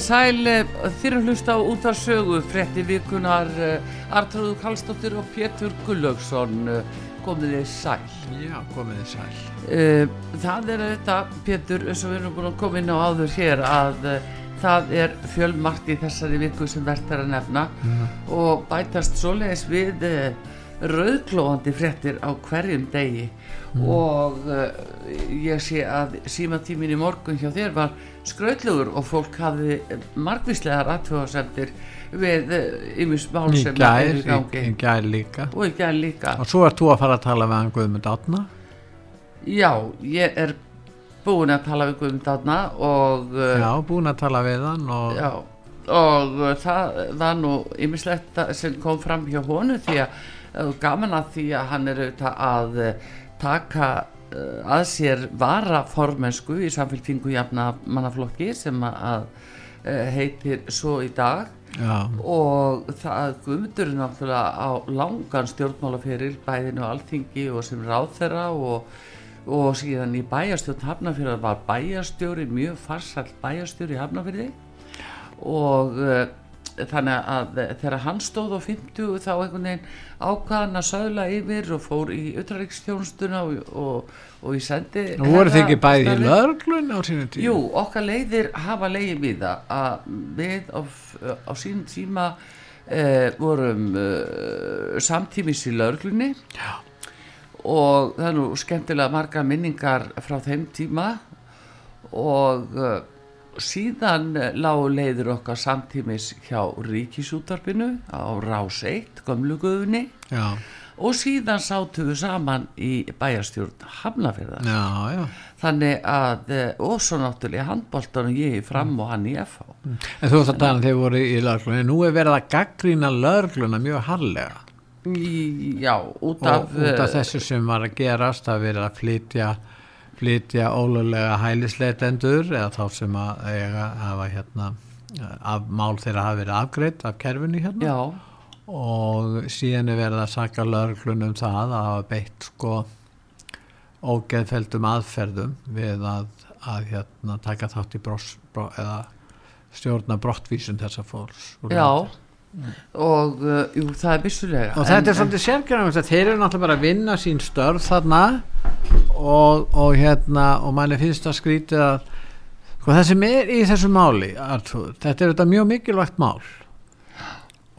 Komið sæl, þér að hlusta á útarsögu, frettir vikunar, Artrúðu Kallstóttir og Pétur Gullaugsson, komið þið sæl. Já, komið þið sæl. Eh, Það er þetta, Pétur, eins og við erum búin að koma inn á áður hér, að eh, það er fjölmarkt í þessari viku sem verðt er að nefna og bætast svoleiðis við eh, rauðklóandi frettir á hverjum degi og uh, ég sé að símatímin í morgun hjá þér var skrautlugur og fólk hafði margvíslegar aðtöðasendir við yfir mál Í sem eru í gangi í gær líka. og í gær líka Og svo ert þú að fara að tala við Guðmund Átna. já, ég er búin að tala við Guðmund Átna og uh, Já, búin að tala við hann og Já, og uh, það var nú ýmislegt sem kom fram hjá honu því að gaman að því að hann er auðvitað að taka að sér varaformensku í samfélkingu jafna mannaflokki sem að uh, heitir svo í dag. Já, og það guðmundur náttúrulega á langan stjórnmálaferil bæðinu alþingi og sem ráðherra og, og síðan í bæjarstjórn Hafnafjörðar var bæjarstjóri mjög farsall bæjarstjóri í Hafnafjörði og uh, þannig að þegar hann stóð á 50 þá einhvern veginn ákvaðan að söðla yfir og fór í utrarriksstjónstuna og, og, og í sendi Nú voru þið ekki bæði í löglun á sínu tíu. Jú, okkar leiðir hafa leiðið við það að við á, á sínum tíma uh, vorum uh, samtímis í lauruglunni og það er nú skemmtilega margar minningar frá þeim tíma og síðan uh, lágu leiðir okkar samtímis hjá Ríkisútarpinu á Rás 1, gömluguðunni og síðan sátum við saman í bæjarstjórn Hafnafjörðar já, já. þannig að eh, og svo náttúrulega handbóltan og ég í fram og hann í FH En þú ert að um þegar þið voru í löglunni. Nú er verið að gaggrýna lögluna mjög hallega. Já, út Og af, út af eh, þessu sem var að gerast, það verið að flytja flytja ólulega hælisleitendur eða þá sem að eiga hafa hérna af mál þeirra hafa verið afgreitt af kerfinu hérna. Já, og síðan er verið að saka lögreglun um það að hafa beitt sko ógeðfeldum aðferðum við að, að hérna taka þátt í bros, bro, eða stjórna brottvísun þessa fólks já. landi. og uh, jú, það er vissulega. Og þetta er svolítið sérgjörnum þeir eru náttúrulega bara að vinna sín störf þarna og, og hérna og manni finnst það skrítið að sko það sem er í þessu máli Arthur, þetta er þetta mjög mikilvægt mál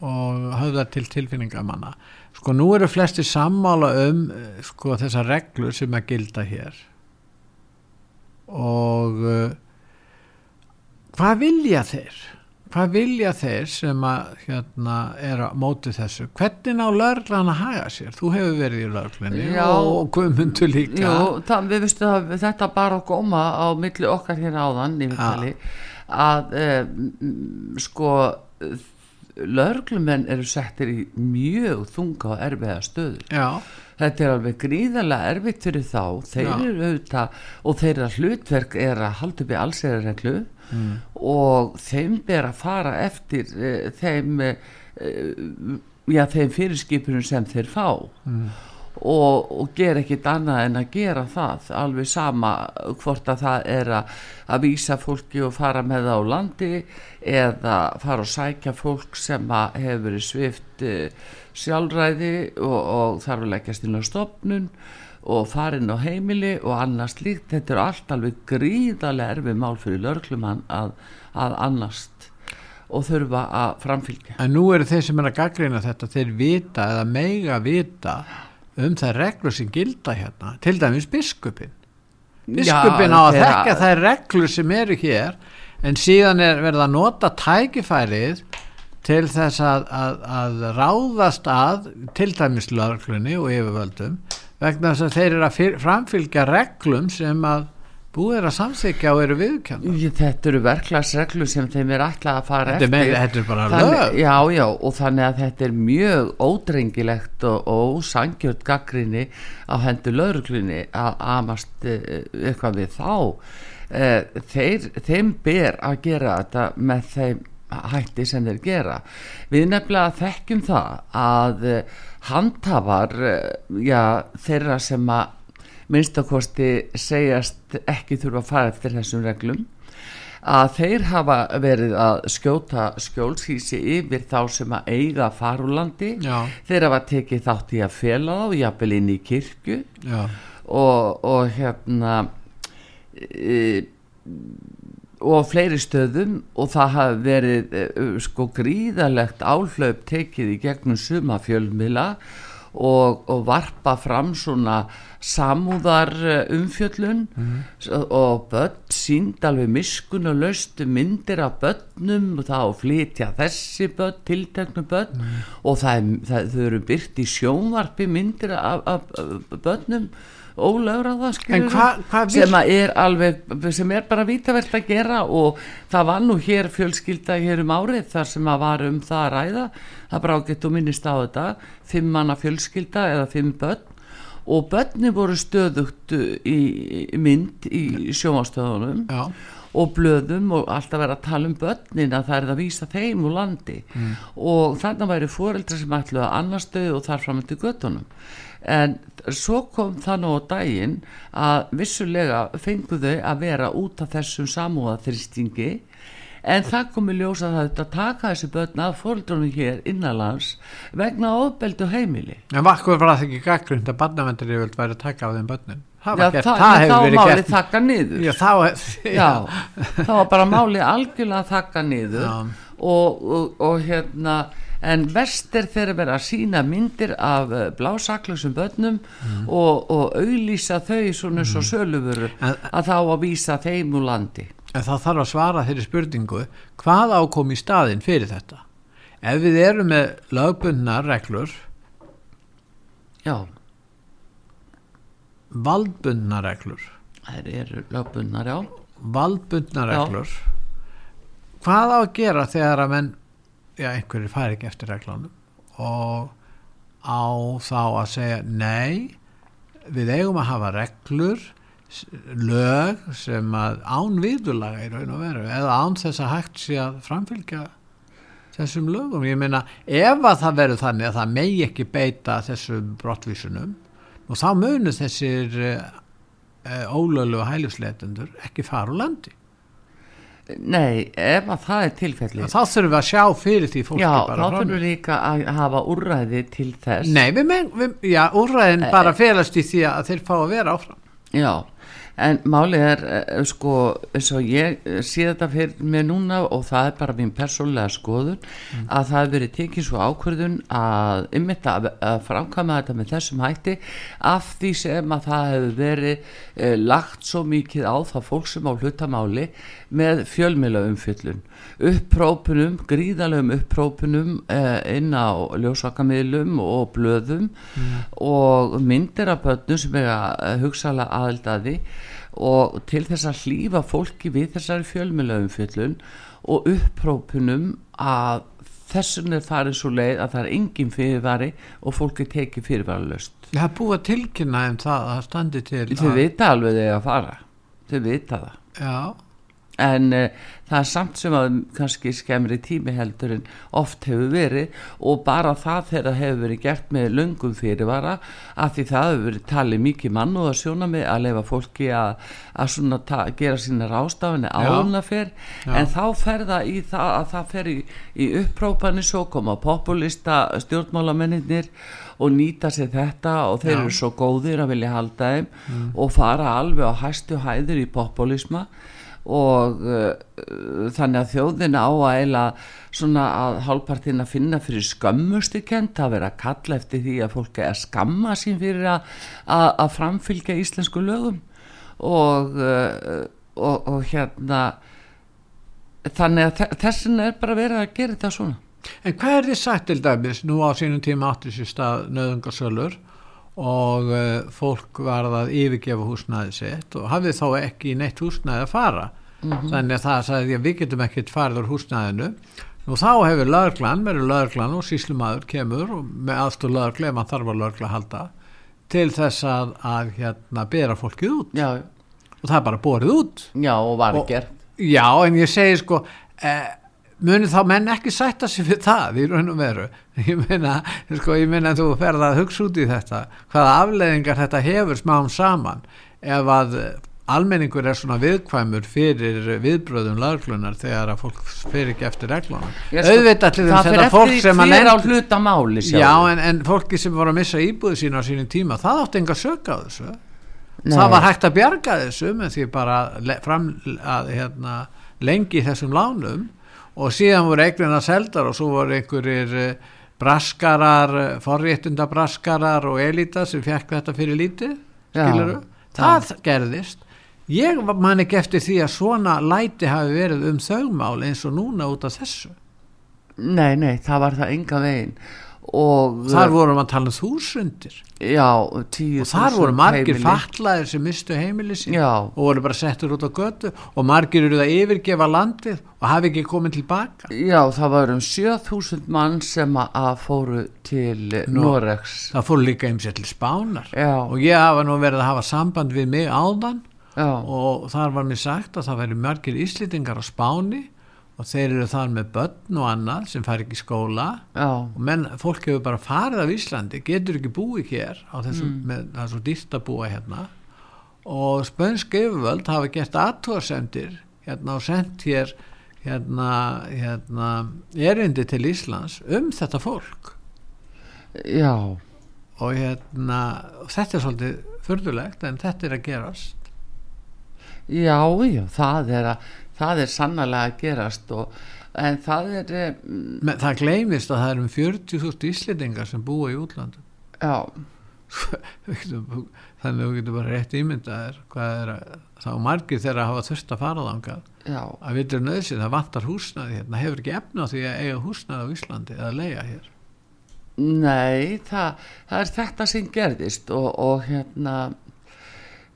og höfða til tilfinningamanna. Sko nú eru flesti sammála um sko þessar reglur sem að gilda hér. Og uh, hvað vilja þeir hvað vilja þeir sem að hérna er á móti þessu? Hvernig ná lörglan að haga sér? Þú hefur verið í lörglinni Já. og Guðmundur líka. Jú, það, við veistu að þetta bara á góma á milli okkar hérna áðan í viðtali að um, sko lörglumenn eru settir í mjög þunga og erfiða stöður já, þetta er alveg gríðarlega erfitt fyrir þá. Þeir Já. eru auðvitað og þeirra hlutverk er að halda upp í allsæðarreglu Mm. og þeim ber að fara eftir uh, þeim uh, já, þeim fyrirskipunum sem þeir fá Mm. og, og gera ekkit annað en að gera það alveg sama hvort að það er að, að vísa fólki og fara með það á landi eða fara og sækja fólk sem hefur svift uh, sjálfræði og, og þarf að leggjast inn á stopnun og farin á heimili og annars líkt þetta er allt alveg gríðarlega erfið mál fyrir lörglumann að, að annast og þurfa að framfylgja. En nú eru þeir sem er að gaggrina þetta þeir vita eða meiga vita um það reglur sem gilda hérna. Til dæmis biskupin biskupin á að þeirra- þekka þær reglur sem eru hér en síðan er verið að nota tækifærið til þess að, að, að ráðast að til dæmis löglunni og yfirvöldum vegna þess að þeir eru að fyr, framfylgja reglum sem að búið er að samþykja og eru viðkjönda Þetta eru verklagsreglu sem þeim er alltaf að fara Þetta eftir með, þetta er bara Þannig, lög. Já, já, og þannig að þetta er mjög ódrengilegt og, ósangjörn gaggrinni á hendur lauruglunni að amast eh, eitthvað við þá. Eh, þeir, þeim ber að gera þetta með þeim hætti sem þeir gera. Við nefnilega þekkjum það að eh, handhafar eh, já, þeirra sem að minnstakosti segjast ekki þurfa að fara eftir þessum reglum að þeir hafa verið að skjóta skjólsísi yfir þá sem að eiga að fara úr landi. Já. þeir hafa tekið þátt í að fela þá jafnvel inn í kirkju. Og, og hérna e, og fleiri stöðum og það hafi verið e, sko gríðalegt áhlaup tekið í gegnum suma fjölmila og, og varpa fram svona samúðar eh, umfjöllun og börn sínd alveg miskun og löstu myndir af börnum og það á flytja þessi börn, tilteknu börn og það, það þau eru byrt í sjónvarpi myndir af, af, af börnum ólögra það skilur hvað vill- sem er alveg sem er bara vítavert að gera og það var nú hér fjölskylda hér um árið þar sem að var um það að ræða. Það ágætt og minnist á þetta. Fimm manna fjölskylda eða fimm börn. Og börni voru stöðugt uh, í, mynd í sjónvastöðunum já, og blöðum og alltaf vera að tala um börnin að það er að vísa þeim úr landi. Og þannig væri foreldrar sem ætluðu að annar stöðu og þar fram til göttunum en svo kom það nú á daginn að vissulega fengu þau að vera út af þessum samúðaþristingi en það komi ljós að það þetta taka þessi börn af foreldrunum hér innanlands vegna ofbeldu heimili. En vakkur var það ekki gaggrind að barnavendur yfirvöld væri að taka á þeim börnin það Já, var gert, það, það þá hefur verið málið gert. þakka niður. Já, þá, já, það var bara málið algjörlega að þakka niður og, og, og hérna en verst er þegar verið að sína myndir af uh, blásaklusum börnum og, og auðlýsa þau svona svo sölufuru En- að þá að vísa þeim úr landi. En þá þarf að svara þeirri spurningu hvað ákom í staðinn fyrir þetta? Ef við erum með lögbundnar reglur já, valdbundnar reglur. Þær eru lögbunnar, já. Valdbundnar Já. reglur. Hvað á að gera þegar að menn já, einhverjir færi ekki eftir reglunum. Og á þá að segja nei við eigum að hafa reglur lög sem að án viðulaga í raun og veru eða án þess að hægt sé að framfylgja þessum lögum. Ég meina ef að það verður þannig að það megi ekki beita þessum brottvísunum og þá munu þessir uh, ólölu hælufsleitundur ekki fara úr landi nei, ef að það er tilfelli þá þurfum við að sjá fyrir því fólki já, þá þurfum við líka að hafa úrræði til þess. Nei, við menn, já, úrræðin bara felast í því að þeir fá að vera áfram. Já, en málið er uh, sko, eins og ég eh, sé þetta fyrir mig núna og það er bara mín persónlega skoðun að það hefur verið tekið svo ákvörðun að ymmit að, að framkama þetta með þessum hætti. Af því sem að það hefur verið uh, lagt svo mikið á það fólk sem á hlutamáli með fjölmjöla umfyllun upprópunum, gríðalegum upprópunum uh, inn á ljósvakamiðlum og blöðum og myndir af börnum sem er að hugsalega aðeldaði og til þess að hlýfa fólki við þessari fjölmjölaumfjöllun og upprópunum að þessum er farið svo leið að það er engin fyrirvari og fólki tekið fyrirvaralöst Það er búið að tilkynna um það að standi til þau að, vita alveg þegar að fara. Þau vita það. Já, en uh, það er samt sem að kannski skemmri tími heldur en oft hefur verið og bara það þegar hefur verið gert með löngum fyrirvara af því það hefur verið talið mikið mann og að sjóna með að lefa fólki að, að svona ta, gera sína rástafinni áðuna fyrr en þá fer það í það að það fer í, í upprópani svo koma populista stjórnmálamennir og nýta sér þetta og þeir Já. eru svo góðir að vilja halda þeim og fara alveg á hæstu hæður í populisma og uh, þannig að þjóðina á að eila svona að hálfpartin að finna fyrir skömmustu kent að vera að kalla eftir því að fólk er skamma sín fyrir að, að, að framfylgja íslensku lögum. Og, uh, og, og hérna þannig að þessin er bara verið að gera þetta svona. En hvað er þið sagt til dæmis nú á sínum tíma áttur sér stað nöðungarsölur og uh, fólk varð að yfirgefa húsnæði sitt og hafið þá ekki neitt húsnæði að fara. Mm -hmm. þannig að það sagði að við getum ekkert farið úr húsnæðinu. Og þá hefur laurglan, verður laurglan og síslumadur kemur og með aðstóð laurgla ef mann þarf að laurgla halda til þess að, að hérna bera fólkið út. Já. og það er bara borið út. Já og var og, gert. Já en ég segi sko eh, muni þá menn ekki sætta sig fyrir það í raun og veru? Ég meina, sko, ég meina að þú ferða að hugsa út í þetta hvaða afleðingar þetta hefur smám saman ef að almenningur er svona viðkvæmur fyrir viðbröðum laglunar þegar að fólk fyrir ekki eftir reglunum. Sko, auðvitað til þess að fólk sem að máli, já en, en fólki sem voru að missa íbúðu sína á sínum tíma það átti enga söka á þessu. Nei. það var hægt að bjarga þessu með því bara fram að hérna, lengi þessum lánum og síðan voru eignina seldar og svo voru einhverjir eh, braskarar, eh, forréttunda braskarar og elita sem fekk þetta fyrir lítið, skiluru það já. gerðist. Ég man ekki eftir því að svona læti hafi verið um þaugmál eins og núna út af þessu. Nei, nei, það var það enga veginn og þar vorum að tala um þúsundir. Já, og þar voru margir fatlaðir sem mistu heimili sín já. og voru bara settur út á götu og margir eru það yfirgefa landið og hafi ekki komið tilbaka. Já, það var um 7000 mann sem að fóru til Nú, Noregs. Það fóru líka eins og til Spánar. Já. og ég hafa nú verið að hafa samband við mig áðan og þar var mér sagt að það væri margir íslitingar á Spáni og þeir eru þar með börn og annað sem fær ekki skóla. Já. og menn, fólk hefur bara farið af Íslandi getur ekki búið hér þessum, mm. með, það er svo dýrt að búa hérna. Og spönsk yfirvöld hafa gert aðtúarsendir hérna og sendt hér hérna, hérna erindi til Íslands um þetta fólk. Já. Og hérna þetta er svolítið förðulegt en þetta er að gerast. Já, já, það er að það er sannlega að gerast og, en það er mm, Men, það gleymist að það er um 40.000 íslendingar sem búa í útlandu já. Þannig að þú getur bara rétt ímyndaðir hvað er að þá margir þeirra hafa þurft að fara þangað. Að við erum nöðsinn, það vantar húsnaði hérna, hefur ekki efna því að eiga húsnaði á Íslandi eða leia hér? Nei, það, það er þetta sem gerðist og, og hérna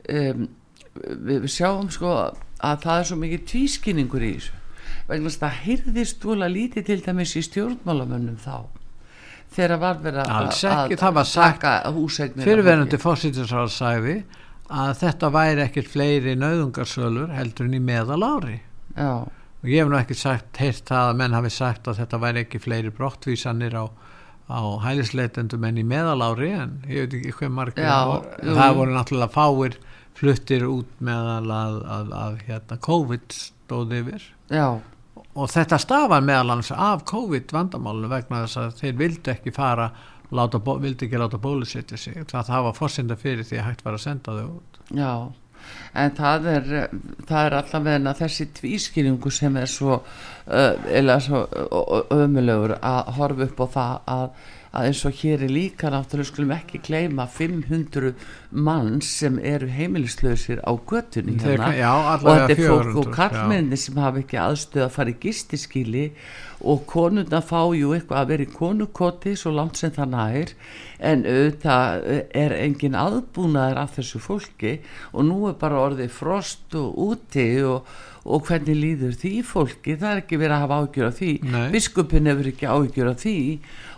um, við, við sjáum sko að það er svo mikið tvískinningur í þessu. Vegna að það heyrðist volið lítið til dæmis í stjórnmálamönnum þá þegar var verið að taka húsegnir fyrirverðandi fósítinsráð sæði að þetta væri ekkert fleiri nauðungarsölur heldur en í meðal ári Já. og ég hef nú ekki sagt heilt það að menn hafi sagt að þetta væri ekki fleiri brottvísanir á, á hælisleitendum en í meðal ári en ég veit ekki hvað margir það voru náttúrulega fáir fluttir út meðal að, að, að hérna, COVID stóði yfir. Já. og þetta stafar meðal hans af COVID vandamálinu vegna þess að þeir vildi ekki fara láta, vildi ekki láta bólusetja sig. Það, það var fórsenda fyrir því að hægt var að senda þau út. Já, en það er það er allavega þessi tvískýringu sem er svo uh, eða svo ömulegur að horfa upp á það að að eins og hér er líka náttúrulega skulum ekki kleima 500 mann sem eru heimilislausir á göttunni hérna. já, og þetta er fólk og karlmenni sem hafa ekki aðstöð að fara í gistiskili og konuna fá ju eitthvað að vera í konukoti svo langt sem það nær. En auðvitað er engin aðbúnaður af þessu fólki og nú er bara orðið frost og úti og og hvernig líður því fólki? Það er ekki verið að hafa ágjör af því. Nei. biskupin hefur ekki ágjör af því.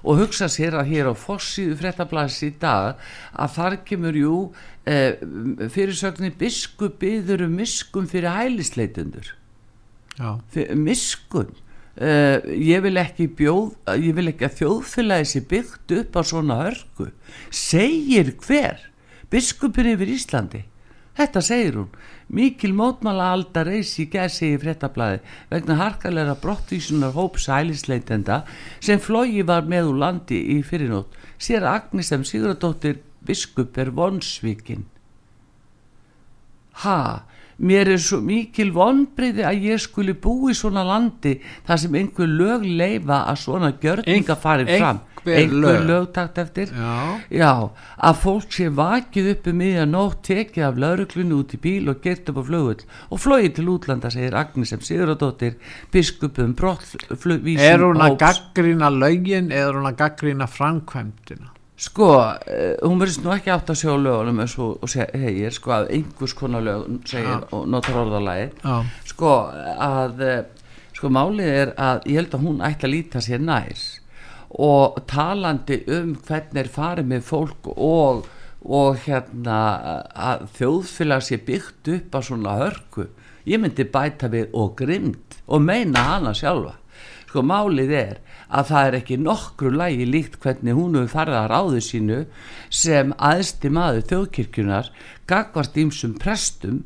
Og hugsa sér að hér á fossiðu frettablas í dag að þar kemur jú eh, fyrirsögnin biskupiður um miskum fyrir hælisleitundur miskun eh, ég vil ekki bjóð ég vil ekki að þjóðfélagi sé byggt upp á svona hörku. Segir hver? Biskupin yfir Íslandi. Þetta segir hún Mikil mótmála aldar reysi í gæsi í frettablaði vegna harkalega brottvísunar hóps hælisleitenda sem flogi var með úr landi í fyrirnót. Sér Agnes sem Sigurdóttir biskup er vonsvíkin. ha, mér er svo mikil vonbriði að ég skuli búi í svona landi þar sem einhver lög leifa að svona gjörninga farið fram einhver lög. lög takt eftir Já. Já, að fólk sé vakið upp um miðja nótt, tekið af lauruglunni út í bíl og gert upp á flugull og flóið til útlanda, segir Agnes sem Siguradóttir, biskupum brottvísum Er hún að gaggrýna lögin eða er hún að gaggrýna framkvæmdina? Sko, uh, hún verðist nú ekki átt að sjá lögunum eins og, og segir, sko, að einhvers konar lög segir Já. og notar orðalagi Já. sko, að uh, sko, málið er að ég held að hún ætla að líta sér nær og talandi um hvernig er farið með fólk og, og hérna að þjóðfélag sé byggt upp á svona hörku ég myndi bæta við og grimd og meina hana sjálfa sko málið er að það er ekki nokkru lægi líkt hvernig hún hefur farið að ráðu sínu sem aðsti maður þjóðkirkjunar gagvart ímsum prestum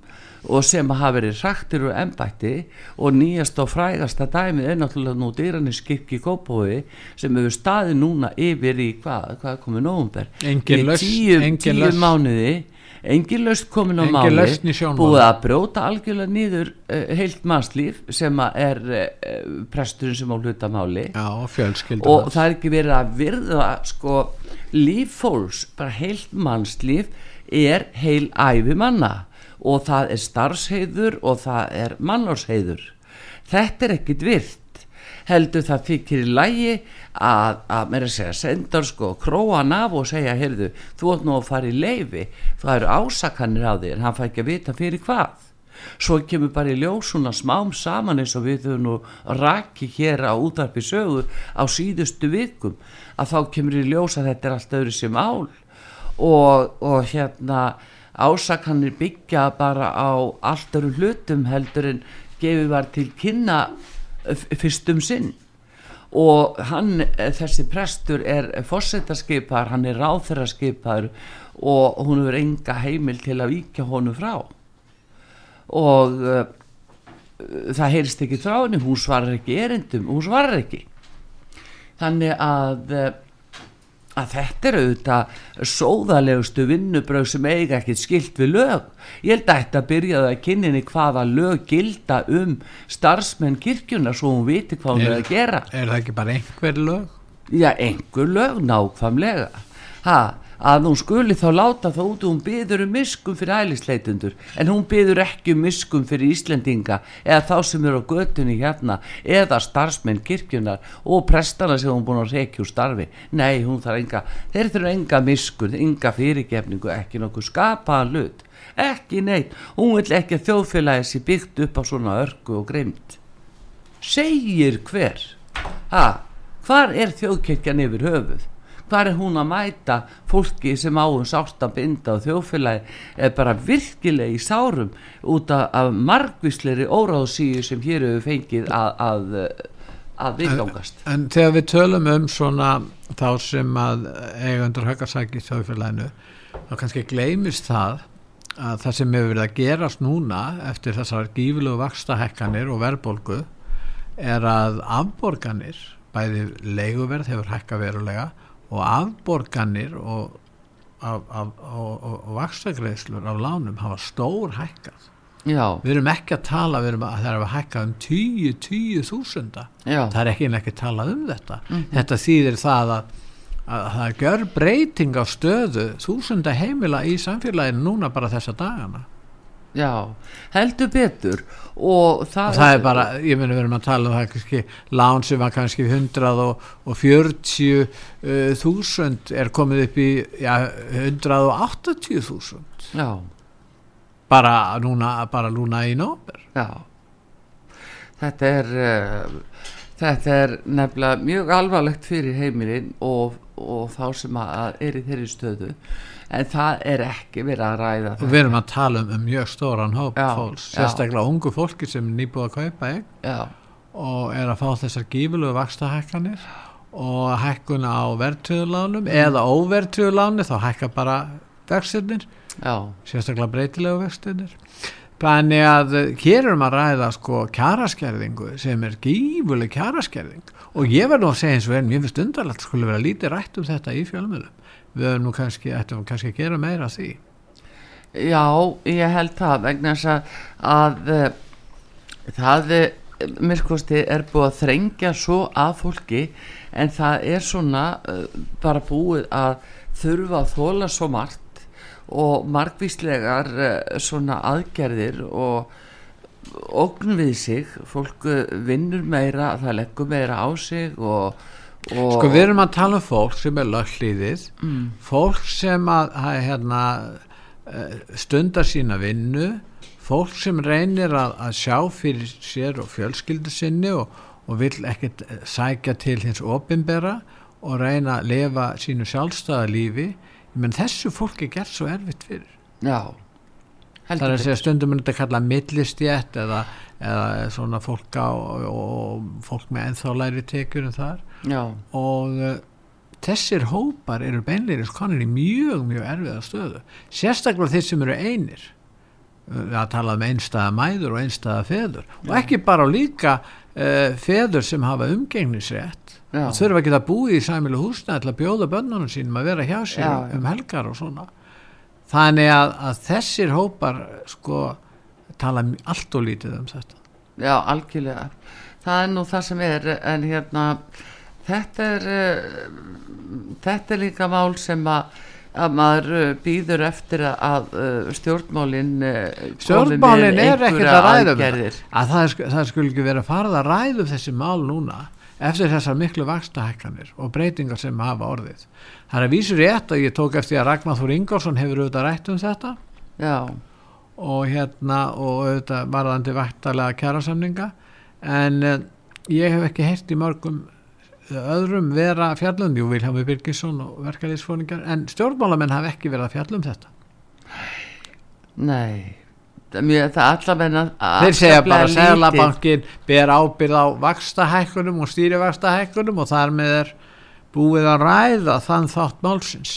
og sem hafa verið hraktir úr embætti. Og nýjast og frægasta dæmið er náttúrulega nú dýraninskirkji Kópói sem hefur staðið núna yfir í hvað, hvað komið nógumber Engin tíu, tíu mánuði engin löst komin á máli búið að brjóta algjörlega nýður uh, heilt mannslíf sem er uh, presturinn sem á hlutamáli. Já, og það er ekki verið að virða sko líf fólks bara heilt mannslíf er heil æfi manna. Og það er starfsheiður og það er mannlórsheiður þetta er ekkit virt heldur það þykir í lægi að, að mér að segja sendar sko króan af og segja heyrðu þú átt nú að fara í leifi það eru ásakanir á en hann fæ ekki að vita fyrir hvað. Svo kemur bara í ljós svona smám saman eins og við höfum nú raki hér á útarpi sögu á síðustu vikum að þá kemur í ljós að þetta er allt öðru sem ál og, og hérna ásakanir byggja bara á allt öðru hlutum heldur en gefið var til kynna f- fyrstum sinn. Og hann, eh, þessi prestur er fórsetaskipar, hann er ráþeraskipar og hún hefur enga heimil til að víkja honum frá. Og uh, það heyrist ekki henni, hún svarar ekki erindum, hún svarar ekki. Þannig að uh, að þetta er auðvitað sóðalegustu vinnubröð sem eiga ekkert skilt við lög. Ég held að þetta byrjaði að kynninni hvaða lög gilda um starfsmenn kirkjuna svo hún viti hvað hún er að gera. Er það ekki bara einhver lög? já, einhver lög nákvæmlega. Ha, að hún skuli þá láta þá út og hún byður um miskum fyrir ælisleitundur en hún byður ekki um miskum fyrir Íslendinga eða þá sem eru á götunni hérna eða starfsmenn kirkjunar og prestana sem hún búin að rekja úr starfi. Nei, hún þarf enga, þeir þurfa enga miskun, enga fyrirgefningu ekki nokkuð skapaðan hlut ekki neitt, hún vil ekki að þjóðfélagi sé byggt upp á svona örgu og greimt segir hver? Ha, hvar er þjóðkirkjan yfir höfuð hvar er hún að mæta fólki sem á um sárt að binda og þjóðfélagi er bara virkilega í sárum út af, margvísleiri óráðsíu sem hér hefur fengið að, að, að viðgangast? En þegar við tölum um svona þá sem að eigundur höggarsæki í þjóðfélaginu þá kannski gleymist það að það sem hefur verið að gerast núna eftir þessar gífilegu vakstahekkanir og verðbólgu er að afborganir bæði leiguverð hefur hækka verulega og afborganir og, af, af, og, og, vakstagreislur af lánum hafa stór hækkað já, við erum ekki að tala við erum að það er að hækka um 10, 10 þúsunda. Það er ekki ekki talað um þetta. Þetta þýðir það að, að það gjör breyting á stöðu þúsunda heimila í samfélaginu núna bara þessa dagana já heldur betur. Og það, og það er bara, ég meni við erum að tala um það er kannski, lán sem var kannski 140 uh, þúsund er komið upp í ja, 180 þúsund. Bara núna, bara núna í nóber já. Þetta er uh, þetta er nefnilega mjög alvarlegt fyrir heimilin og, og þá sem að er í þeirri stöðu en það er ekki verið að ræða og við erum að tala um, um mjög stóran hóp Já, fólks, já. sérstaklega ungu fólki sem nýbúið að kaupa eign já, og er að fá þessar gífulegu vakstahækkanir og hækkun á verðtöðulánum eða óverðtöðuláni þá hækka bara vextirnir já, sérstaklega breytilegu vextirnir. Þannig að hér erum að ræða sko kjaraskerðingu sem er gífuleg kjaraskerðing. Og ég verð nú að segja eins og enn, mér finnst undarlegt skulle vera lítið rætt um þetta í fjölmjölum við nú kannski, ættum kannski að gera meira því. Já, ég held það vegna þess að, að uh, það uh, myrkosti er búið að þrengja svo að fólki en það er svona uh, bara búið að þurfa að þóla svo margt og margvíslegar svona aðgerðir og ógn við sig. Fólk vinnur meira það leggur meira á sig og sko við erum að tala um fólk sem er löghlýðið mm. fólk sem að, að hérna Eh, stundar sína vinnu fólk sem reynir að, að sjá fyrir sér og fjölskyldu sinni og, og vil ekkert eh, sækja til hins ofinbera og reyna að lifa sínu sjálfstæða lífi. Menn þessu fólk er gert svo erfitt fyrir. Já Það er að segja stundum er þetta kallað millistjætt eða, eða svona fólk á og, fólk með enþálæri tekjur en þar. Já. og eh, þessir hópar eru beinleiris konir í mjög, mjög erfiða stöðu. Sérstaklega þeir sem eru einir. Að tala um einstæða mæður og einstæða feður. Já. og ekki bara líka uh, feður sem hafa umgengnisrétt. Og þurfa ekki að búi í sæmilu húsna eða bjóða bönnunum sínum að vera hjá sér Já. um helgar og svona. Þannig að, að þessir hópar sko tala allt og lítið um þetta. Já, algjörlega. Það er nú það sem er en hérna þetta er uh, þetta er líka mál sem að að maður uh, býður eftir að uh, stjórnmálin stjórnmálin er ekkert að ræða um að það, það skulle ekki vera farið að ræða um þessi mál núna eftir þessar miklu vakstahækkanir og breytingar sem hafa orðið. Það er að vísu rétt að ég tók eftir að Ragnarður Ingórsson hefur auðvitað rætt um þetta. Já. Og hérna og auðvitað varðandi vaktalega kjærasamninga en uh, ég hef ekki heilt í mörgum öðrum vera fjallum, jú Vilhelmi Birgisson og verkefliðsfóningar, en stjórnmálamenn hafa ekki verið að fjallum þetta. Nei Mjög, það allavegna þeir segja bara að Sælabankin ber ábyrð á vakstahækkunum og stýrivakstahækkunum og þar með er búið að ræða þann þátt málsins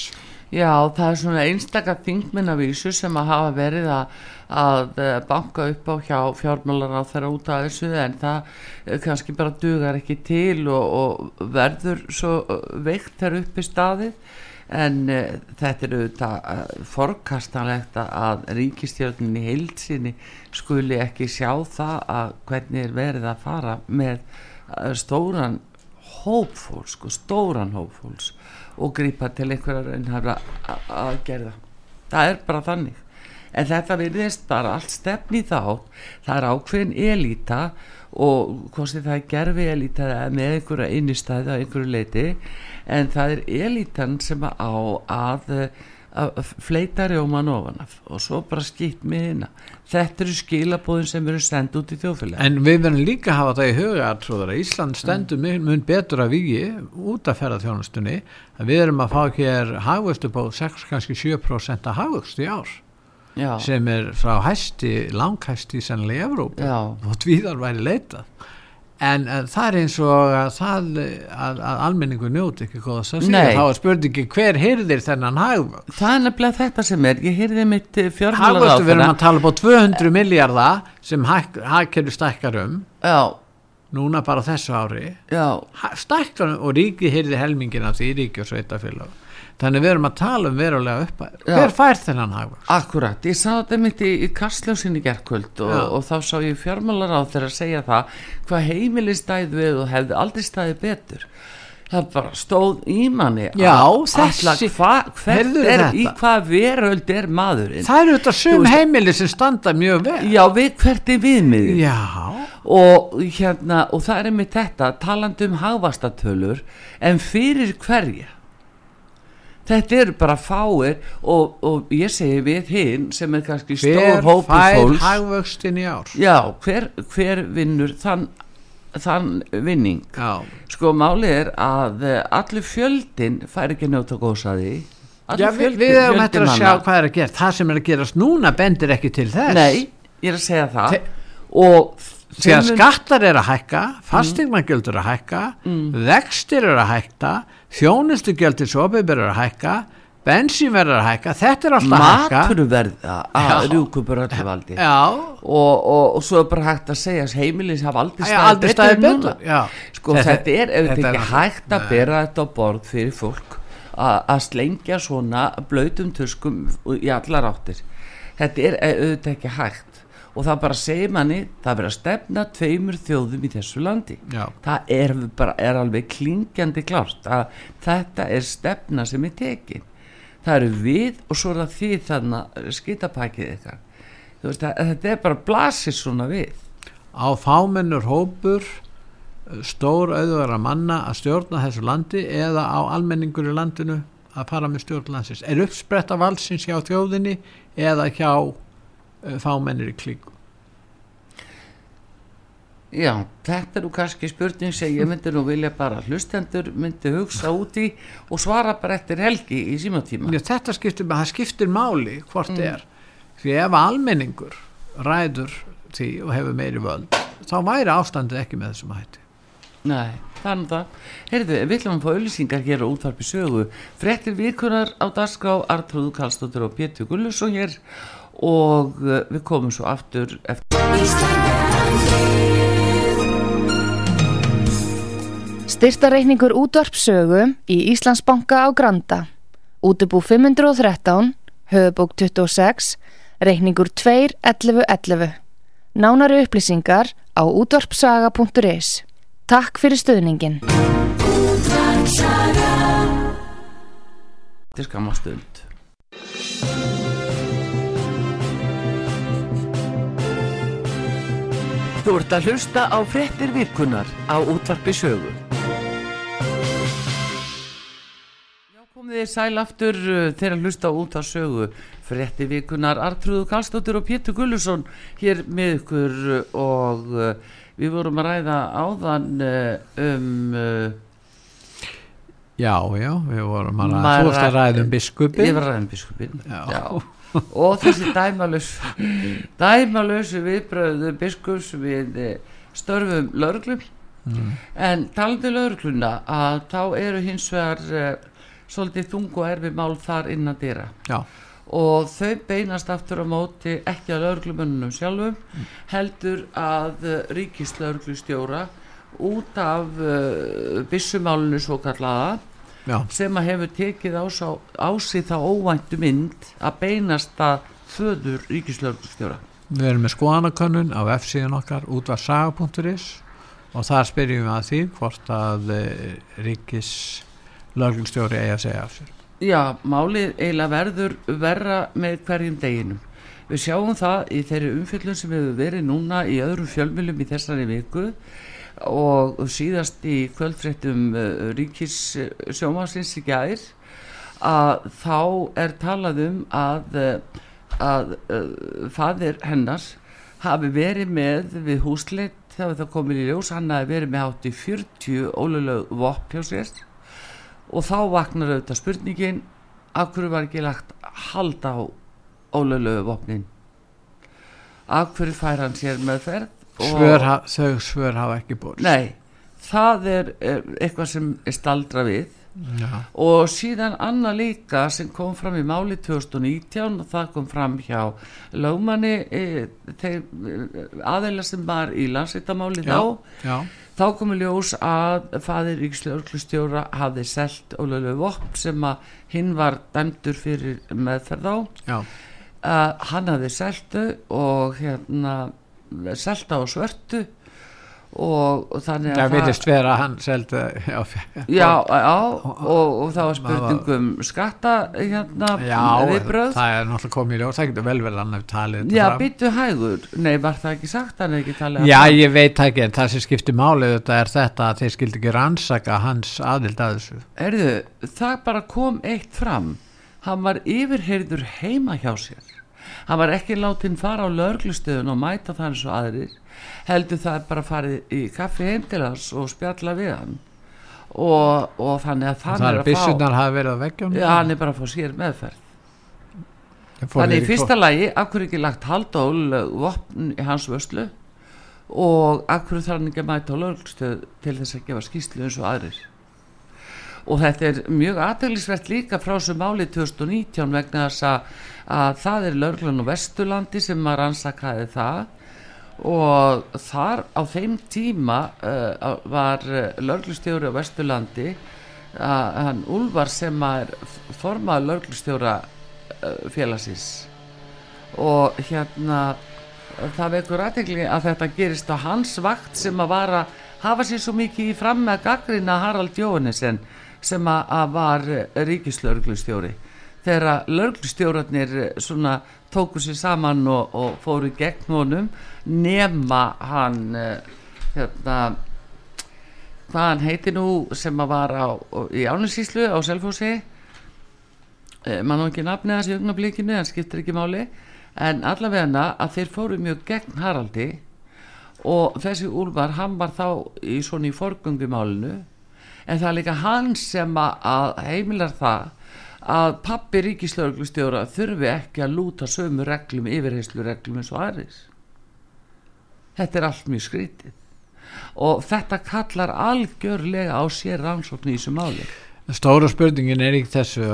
Já, það er svona einstakar þingminnavísu sem að hafa verið að, að eh, banka upp á hjá fjármálar á þeirra út af þessu en það eh, kannski bara dugar ekki til og, og verður svo eh, veikt þar upp í staðið. En uh, þetta er auðvitað uh, forkastanlegt að ríkistjórnum í heilsinni skuli ekki sjá það að hvernig er verið að fara með uh, stóran hópfólks, sko, stóran hópfólks og grípa til einhverja raunhæfra að gerða það er bara þannig. En þetta virðist bara allt stefni þá. Það er ákveðin elita og hvort það er gerfi elita með einhverja innistæði á einhverju leiti en það er elitan sem á að að fleita rjóman ofan af. Og svo bara skipt með hérna þetta eru skilabóðin sem eru sendt út í þjóðfélag en við verðum líka að hafa það í huga að Ísland stendur mm. mun betur að vigi út af ferðarþjónustunni að við erum að fá hér hagvöxt upp á 6-7% að hagvöxt í ár Já. sem er frá hæsti langhæsti í sannlega Evrópa og tvíðar væri leitað en það er eins og að, það, að, að almenningu njóti ekki góða svo síðan, þá er spurningi hver hyrðir þennan hagvöxt? Það er nefnilega þetta sem er, ég hyrði mitt fjármálar á það við erum að tala bá 200 miljardar sem hagkerfi stækkar um. Já. Núna bara þessu ári. Stækkar um og ríki hyrði helmingina því ríki og sveitafélag þannig við erum að tala um verulega upp hver fær þennan hagvöxt? Akkurat, ég sá þetta mitt í, í Karsljósinni gerðkvöld og, og þá sá ég fjármálar á þeirra að segja það hvað heimili stæði við og hefði aldrei stæði betur. Það bara stóð í manni Já, þessi hvert er, þetta? í hvað veröld er maðurinn? Það eru þetta sum heimili sem standa mjög vel. Já, við, hvert er viðmið og, hérna, og það er með þetta talandu um hagvastatölur en fyrir hverja þetta eru bara fáir og, og ég segi við hinn sem er kannski stór hópi fólks hver fær hagvöxtin í ár? Já, hver, hver vinnur þann, þann vinning? Já. sko málið er að eh, allir fjöldin fær ekki njóta góðsaði já, við, við erum hættir að sjá hvað er að gera það sem er að gerast núna bendir ekki til þess. Nei, ég er að segja það. Te og því að skattar er að hækka fasteignagjöldur er að hækka mm. vextir er að hækka þjónustugjaldir sopibir er að hækka bensínverð er að hækka þetta er alltaf að hækka. Maturverð að rúkupur öllu valdi. Og, og, og svo er bara hægt að segja að heimilins hafa aldrei staðið betur, betur. sko þetta, þetta er ef þetta ekki hægt að bera þetta á borð fyrir fólk að slengja svona blöytum töskum í allar áttir. Þetta er auðvitað ekki hægt og það bara segir manni það verður að stefna tveimur þjóðum í þessu landi. Já. það er, bara, er alveg klingjandi klárt að þetta er stefna sem er tekin. Það eru við og svo er það því þannig skitapakið ykkar. Veist, að, þetta er bara blasir svona við. Á fámennur hópur stór auðvara manna að stjórna þessu landi eða á almenningur í landinu að fara með stjórnlandsins er uppspretta valsins hjá þjóðinni eða hjá uh, fámennir í klíku. Já, þetta er nú kannski spurning sem ég myndi nú vilja bara hlustendur myndi hugsa út í og svara bara eftir helgi í símatíma Já, þetta skiptir, skiptir máli hvort mm. er. Því ef almenningur ræður því og hefur meiri völd þá væri ástandið ekki með þessum hætti. Nei, þannig það. Heyrðu, við ætlum að fá auðlýsingar hér á útvarpi sögu. Frettir vikunar á dagskrá Artrúðu Kallstóttur og Pétur Gullusson hér og uh, við komum svo aftur eftir Styrtareikningur útvarpsögu í Íslandsbanka á Granda. Útubú 513 Höfubók 26 Reikningur 2.11.11 Nánari upplýsingar á útvarpsaga.is Takk fyrir stöðningin. Þetta er skamma Þú ert að hlusta á frettir virkunar á útvarpi sögu. Já, komið þið sæl aftur uh, þegar að hlusta á sögu. Frettir virkunar Artrúðu Kallstóttur og Pétur Gullusson hér með ykkur uh, og uh, við vorum að ræða áðan uh, um uh, já, já, við vorum að ræða þú varst að ræða um biskupin ég var að ræða um biskupin já. Já. Og þessi dæmalus dæmalus viðbröðu biskups við eh, störfum lauruglum mm. en talandi laurugluna að þá eru hins vegar uh, svolítið þung og erfi mál þar innan dýra já og þau beinast aftur á móti ekki að lauruglumönnunum sjálfum mm. heldur að uh, ríkislauruglustjóra út af uh, bissumálunu svo kallaða Já. sem að hefur tekið á, sig þá óvæntu mynd að beinast að föður ríkislauruglustjóra Við erum með skoðanakönnun á F-síðan okkar útvarsaga.is og þar spyrjum við að því hvort að uh, ríkislauruglustjóri eigi að segja af sér Já, málið eiginlega verður verra með hverjum deginum. Við sjáum það í þeirri umfjöldun sem hefur verið núna í öðrum fjölmjölum í þessari viku og síðast í kvöldfréttum uh, ríkis sjómasins í gæðir að þá er talað um að, uh, að uh, fadir hennar hafi verið með við húsleitt þegar það komið í ljós, hann hafi verið með hátt í 40 ólulegu vopp hjá sérst og þá vaknar auðvitað spurningin af hverju var ekki lagt halda á ólöflögu vopnin? Af hverju fær hann sér meðferð svör, þau svör hafa ekki búið nei, það er, er eitthvað sem er staldra við. Já. og síðan annað líka sem kom fram í máli 2019 og það kom fram hjá lögmanni e, e, aðeila sem var í landsveitamáli þá. Já. Þá komu ljós að fadir Ríkslauglustjóra hafði selgt ólölu vopp sem að hinn var dæmdur fyrir meðferð á. Uh, hann hafði seltu og hérna selta á svörtu og, og þannig að það vilist vera að hann seldi já, já, já og, og það var spurningum skatta hérna já, viðbröð það er náttúrulega komið í ljós, það getur vel verið hann að tala já, byttu hægur, nei var það ekki sagt hann ekki talið já, ég veit ekki, en það sem skiptir málið þetta er þetta að þeir skildi ekki rannsaka hans aðild að þessu. Erðu, það bara kom eitt fram. Hann var yfirheyrður heima hjá sér hann var ekki látin fara á lörglustöðun og mæta það eins og aðrir heldur það bara farið í kaffi heim til hans og spjalla við hann. Og, og þannig að þannig er að fá ja, hann er bara að fá sér meðferð. Þannig í fyrsta lagi akkur ekki lagt haldól vopn í hans vöslu og akkur þarf hann ekki að mæta á lögstöð til þess að gefa skýslu eins og aðrir og þetta er mjög aðteglisvert líka frá sem máli 2019 vegna þess að, að það er löglan og vesturlandi sem að rannsakaði það. Og þar á þeim tíma uh, var uh, lörglustjóri á Vesturlandi uh, hann Úlvar sem er formað lörglustjóra uh, félagsins. Og hérna það vekur aðtegli að þetta gerist á hans vakt sem að var að hafa sér svo mikið í fram með gaggrina Harald Jóhannesson sem að, var ríkislauglustjóri þegar lauglustjórarnir svona tóku sér saman og, og fóru gegn honum nema hann hérna hvað hann heiti nú sem að var á, í Áninsíslu á Selfossi. Eh, mann á ekki nafnið þessi augnablíkinu en skiptir ekki máli. En allavega að þeir fóru mjög gegn Haraldi og þessi Úlvar hann var þá í svona í forgöngumálinu en það er líka hann sem að heimilar það að pappi ríkislauglustjóra þurfi ekki að lúta sömu reglum yfirheyslu reglum eins og aðris þetta er allt mjög skrítið. Og þetta kallar algjörlega á sér rannsókn í þessu máli. Stóra spurningin er ekki þessu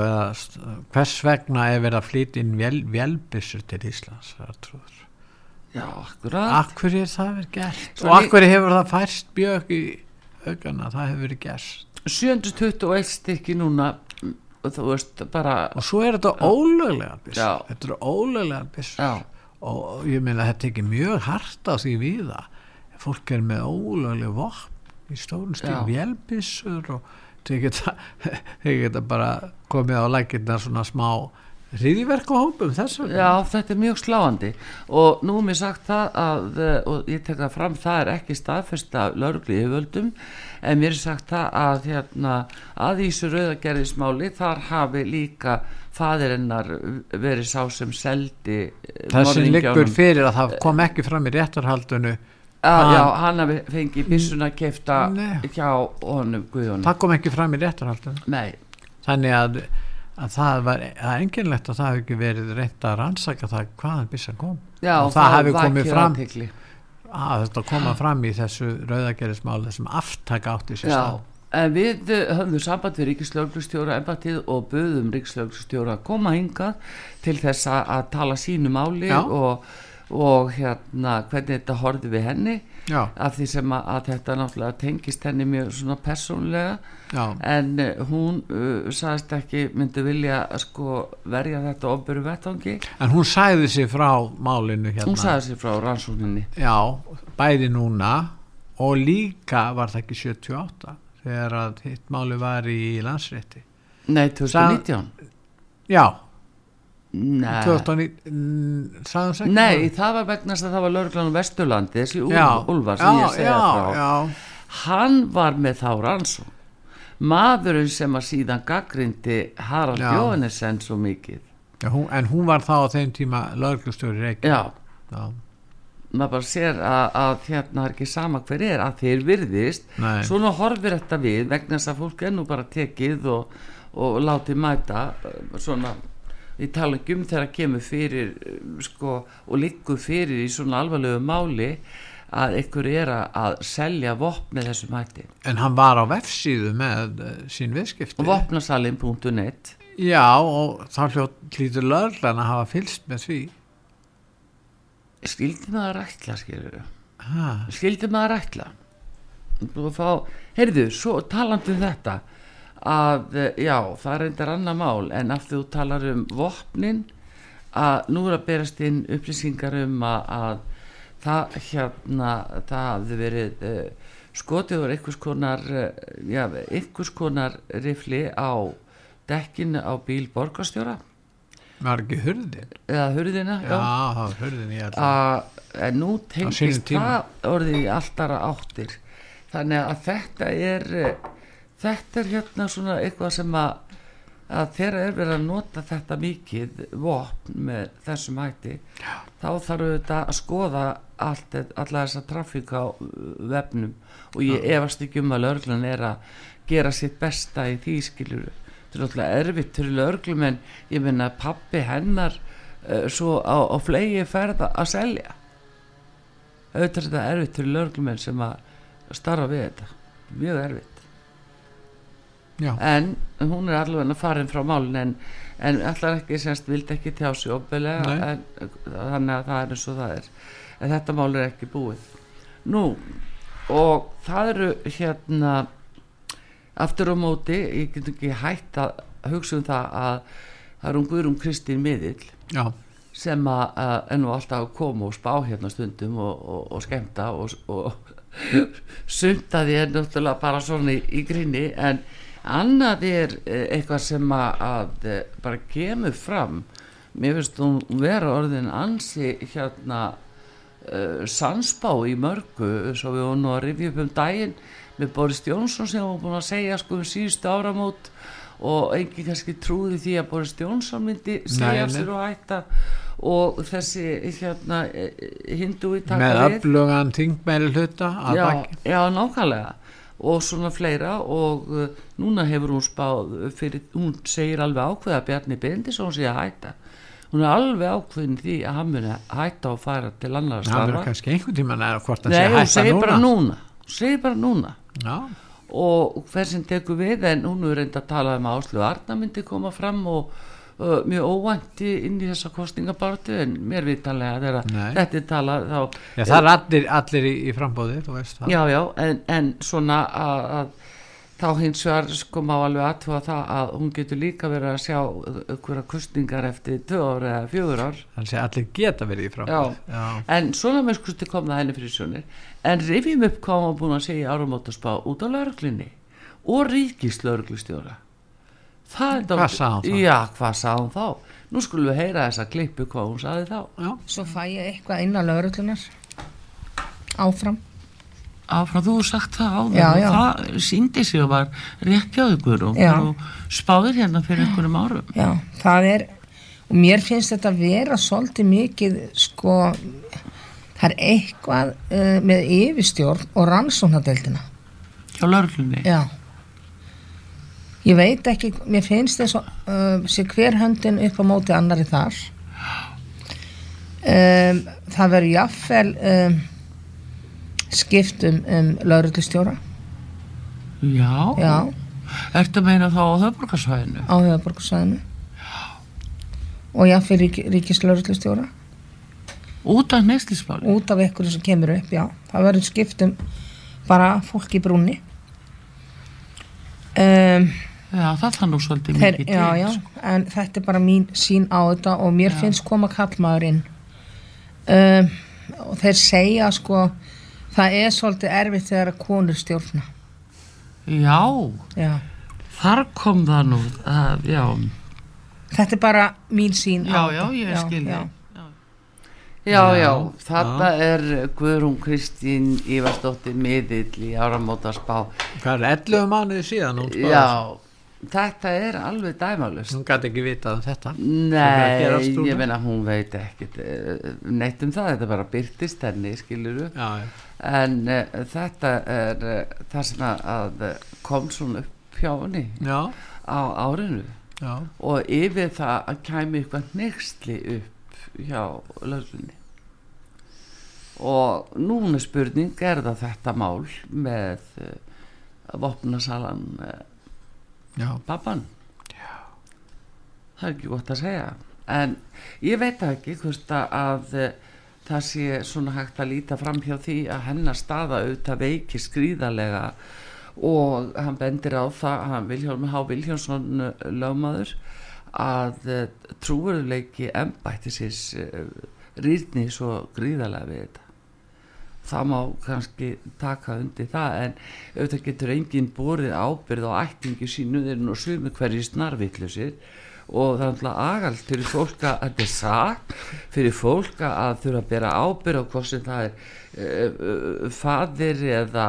hvers vegna er verið að flytja inn velbissur til Íslands Já, akkurat. Akkur er það verið gert? Svo og akkur hefur það færst bjög í augana, það hefur verið gert 721 stykki núna og þú veist bara og svo er þetta ólöglega bissur þetta eru ólöglega bissur og ég meina þetta er ekki mjög hardt á því viða fólk er með ólöglega vopn í stórn stíl velbissur og þeir geta, geta bara komið á lækirna svona smá hriðiverk og hópum þessu Já, þetta er mjög sláandi. Og nú er mér sagt það að og ég tek það fram, það er ekki staðfyrst af laurugli yfirvöldum en mér er sagt það að hérna, að Ísu rauðagerðismáli þar hafi líka fadirinnar verið sá sem seldi Það sem liggur fyrir að það kom ekki fram í réttarhaldunu að, Já, hann hafi fengið bissuna kefta hjá honum Guðunum Það kom ekki fram í réttarhaldunu Nei. Þannig að að það var enginlegt að það hefði ekki verið reynd að rannsaka það hvaðan byssan kom. Já, og það hefði komið fram að þetta koma fram í þessu rauðagerismál þessum aftaka átti sér stað. en við höfum samband við Ríkislauglustjóra embatið og böðum Ríkislauglustjóra að koma hinga til þess að tala sínu máli og, og hérna hvernig þetta horfi við henni Já. af því sem að, að þetta náttúrulega tengist henni mjög svona persónlega Já. en uh, hún uh, sagðist ekki myndi vilja sko verja þetta ofböru vettangi en hún sæði sér frá málinu hérna hún sæði sér frá rannsókninni já, bæði núna og líka var það ekki 78 þegar að hitt máli var í landsrétti nei, 2019 já Nei. 2019 Nei, það var vegna að það var lauruglan á Vesturlandi þessi Úlvar sem já, ég segja já, frá. já. hann var með þá rannsó maðurinn sem að síðan gaggrindi Harald Jóhannesson svo mikið. Hún, en hún var þá á þeim tíma lauruglustjóri reykja já, maður bara sér að, að hérna er ekki sama hver er að þeir virðist. Nei. svona horfir þetta við vegna þess að fólk er nú bara tekið og, og látið mæta svona ég tala ekki um þegar að kemur fyrir sko, og liggur fyrir í svona alvarlegu máli að ykkur er að selja vopn með þessum hætti. En hann var á vefsíðu með uh, sín viðskipti. Vopnasalinn.net já og þá hljótt löglan að hafa fylst með því. Skildi maður rætla skilur skildi maður rætla heyrðu, svo talandu um þetta að já, það reyndar annar mál en af því þú talar um vopnin að nú er að berast inn upplýsingar um að, að það hérna það hafði verið uh, skotið og einhvers konar uh, já, einhvers konar rifli á dekkinu á bíl borgarstjóra. Var ekki hurðin? Eða hurðina já, já hurðin ég að en nú tengist það orðið í alltara áttir. Þannig að þetta er þetta er hérna svona eitthvað sem að, að þeirra er verið að nota þetta mikið vopn með þessum hætti Já. þá þarf auðvitað að skoða allt, alla þessa trafík á vefnum. Og ég Já. efast ekki um að löglan er að gera sitt besta í því skiljuru þetta er alltaf erfitt til löglum en ég minna pappi hennar uh, svo á, á flegi ferða að selja. Auðvitað er þetta erfitt til löglum sem að starfa við þetta. Mjög erfitt Já. en hún er allavega farin frá málun en, en allar ekki semst vildi ekki tjá sig opbelega þannig að það er eins og það er en þetta mál er ekki búið nú og það eru hérna aftur á móti ég get ekki hægt að hugsa um það að það er um Guðrum Kristín miðill Já. sem að uh, er nú alltaf koma og spá hérna stundum og, og, og skemmta og, og sumtaði er náttúrulega bara svona í, í grinni en annað er eh, eitthvað sem að, að eh, bara kemur fram. Mér finnst hún vera orðin ansi hérna uh, sansbá í mörgu svo við vorum nú að rifja upp um daginn með Boris Jónsson sem var búin að segja sko um síðustu áramót og enginn kannski trúði því að Boris Jónsson myndi segja sér og hætta. Og þessi hérna hindu í taka með öflugan þingmæli hluta já, já, nákvæmlega og svona fleira og uh, núna hefur hún spáð fyrir, hún segir alveg ákveð að Bjarni Bendisson sé að hætta. Hún er alveg ákveðin því að hann muni hætta og fara til annar það verður starfa. kannski einhvern tíman að hvort hann sé hún hætta segir núna bara núna. hún segir bara núna. Já, og hver sem tekur við en hún er reynda að tala um að Áslu Arna myndi koma fram og uh, mjög óvænti inn í þessa kostningabartu en mér vitanlega þegar þetta er talað þá já það er allir, allir í, í frambóði veist já, já, en, en svona að, að þá hins vegar sko má alveg aðtúa það að hún getur líka verið að sjá einhverja kustningar eftir tvö ár eða fjögur ár. Þannig að allir geta verið í Já. en svona með skusti kom það henni fyrir sjónir. En rifjum upp hvað var búin að segja í áramótaspá út á lauruglinni og er Hvað sagði hún þá? Já, hvað sagði hún þá? Nú skulum við heyra þessa klippu hvað hún sagði þá já, Svo fæ ég eitthvað inn á lauruglunar áfram. Áfram, þú sagt það áður Já, og já. það síndi sig og var rétt hjá ykkur og þú spáðir hérna fyrir einhverjum árum Já, það er, og mér finnst þetta vera svolítið mikið, sko, það er eitthvað uh, með yfirstjórn og rannsóknadeildina. hjá lauruglunni Já. Ég veit ekki, mér finnst þess að uh, sé hver höndin upp á móti annari þar. Um, það verður jafnvel um, skipt um, um lauruglustjóra. Já, Já. ertu að meina þá á höfbrukarsvæðinu á höfuborgarsvæðinu og jáfnveg rík, ríkislauruglustjóra út af neyslismáli út af ykkur sem kemur upp, já. Það verður skiptum bara fólk í brúni um, Já, það fann nú svolítið þeir, mikið já, til já, sko. en þetta er bara mín sín á þetta og mér finnst koma kallmaður inn um, og þeir segja sko það er svolítið erfitt þegar að konur stjórna. Já, já. þar kom það nú að, já, þetta er bara mín sín já, á já, þetta. ég skil já. þig. Já, já, Já, þarna er Guðrún Kristín Ívarsdóttir miðill í áramótaspá. Hvað er 11 mánuði síðan hún spáði? Já, þetta er alveg dæmalust hún gæti ekki vitað um þetta. Nei, ég meina hún veit ekkit eh, neitt um það, þetta bara byrtist henni, skiluru já, en uh, þetta er uh, það sem að, eh, kom svona upp hjá henni já, á árinu. Já. og yfir það að kæmi eitthvað nextli upp hjá lögsunni og núna spurning er það þetta mál með uh, vopnasalan já. pappan það er ekki gott að segja en ég veit ekki hvort að, eh, það sé svona hægt að líta fram hjá því að hennar staða auðvitað veiki skrýðarlega og hann bendir á það hann Vilhjálm H. Vilhjálmsson eh, lögmaður að trúveruleiki embættisins uh, rýrni svo gríðarlega við þetta það má kannski taka undir það en auðvitað getur enginn borið ábyrð á ættingi sínu þeir eru nú sumi hverju snarvillusir og það er alltaf agalt fyrir fólk að þetta er sak fyrir fólk að þurfa að bera ábyrð á hvort sem það er uh, uh, fadir eða,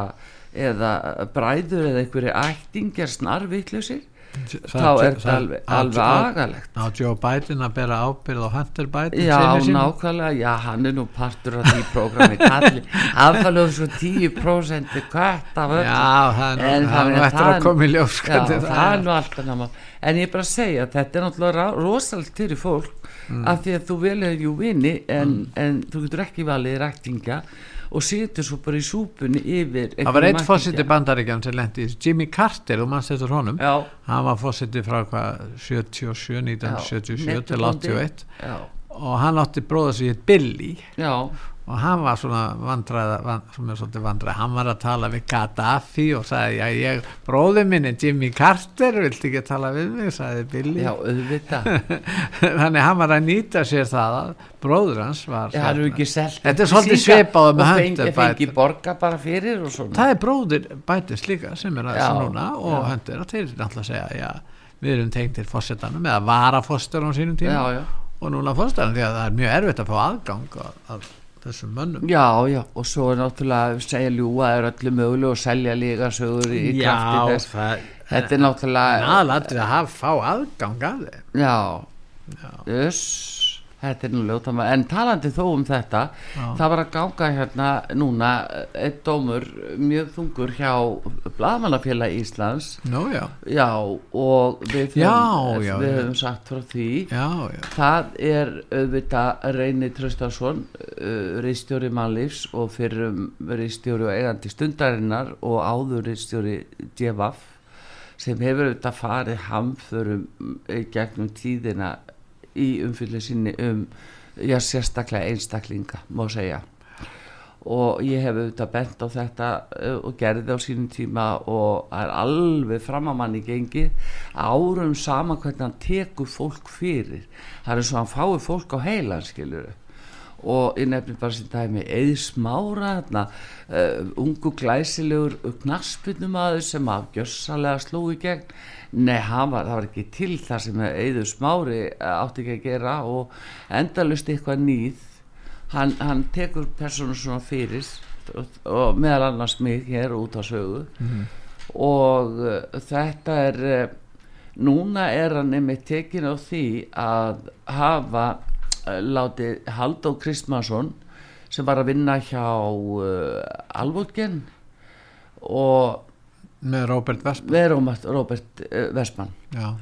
eða bræður eða einhverju ættingjar snarvillusir þá er þetta alveg, alveg agalegt. á Joe Biden að bera ábyrð á Hunter Biden Já, nákvæmlega, já, hann er nú partur af því prógrami kalli, aðfæluðu svo 10% kvætt af öllu. Já, nú- En er nú þannig að koma í ljós Já, það er nú alltaf náma En ég er bara að segja þetta er náttúrulega rosalega fyrir fólk Mm. af því að þú velur jú vini en, en þú getur ekki valið ræktinga og situr svo bara í súpunni yfir það var eitt fósiti ættingja. bandaríkjan sem lendi í- Jimmy Carter, þú mannst eftir honum? Já, hann var fósiti frá hvað 77, 1977 Já, til nettubóndi. 81 já, og hann átti bróða sér Billy. Já, og hann var svona vandræða van, svona svolítið vandræða, hann var að tala við Gaddafi og sagði, já ég bróði minn er Jimmy Carter, viltu ekki tala við mig? sagði Billy. Já, þannig hann var að nýta sér það að bróður hans var Já, er selt Þetta er svolítið svipaður með Og fengi Biden. borga bara fyrir það er bróðir bætist líka sem er að þessu núna og. Hunter og þeir náttúrulega segja, já, við erum tengtir fórsetanum eða varafórstur á sínum tíma. Já, já, og núna fórsetanum því að það er mjög erfitt að fá aðgang að, að þessum mönnum. Já, já Og svo er náttúrulega segja ljúa er öllu möguleg og selja líka sögur í krafti þess. það Þetta er náttúrulega aðalatrið að hafa fá aðgang að þeim. Já, Þess, þetta er nú ljóta maður en talandi þó um þetta það var að ganga hérna núna eitt dómur mjög þungur hjá Blaðmannafélag Íslands. Nú, já, já og við Já, höfum, já, við já. höfum sagt frá því. Já, já. Það er auðvitað Reyni Traustason uh, reistjóri mannlífs og fyrir reistjóri og eigandi stundarinnar og áður reistjóri Djevaf sem hefur auðvitað farið hamförum gegnum tíðina í umfyllu sinni um já, sérstaklega einstaklinga má segja. Og ég hef auðvitað bent á þetta uh, og gerði á sínum tíma og er alveg framamann í gengi árum sama hvernig hann tekur fólk fyrir. Það er eins og hann fái fólk á heilan skilur og ég nefnir bara sem dæmi eða smára þarna uh, ungu glæsilegur knaspunumadur sem að gjössalega sló í gegn. Nei, var, það var ekki til það sem eða smári eh, átti ekki að gera og endalust eitthvað nýð. Hann, hann tekur persónu svona fyrir og, og meðal annars mig hér út á sögu. Og uh, þetta er uh, núna er hann einmitt tekin á því að hafa látið Haldó Kristmansson sem var að vinna hjá uh, Alvotgen og með Robert við erum Robert uh, Vestmann já.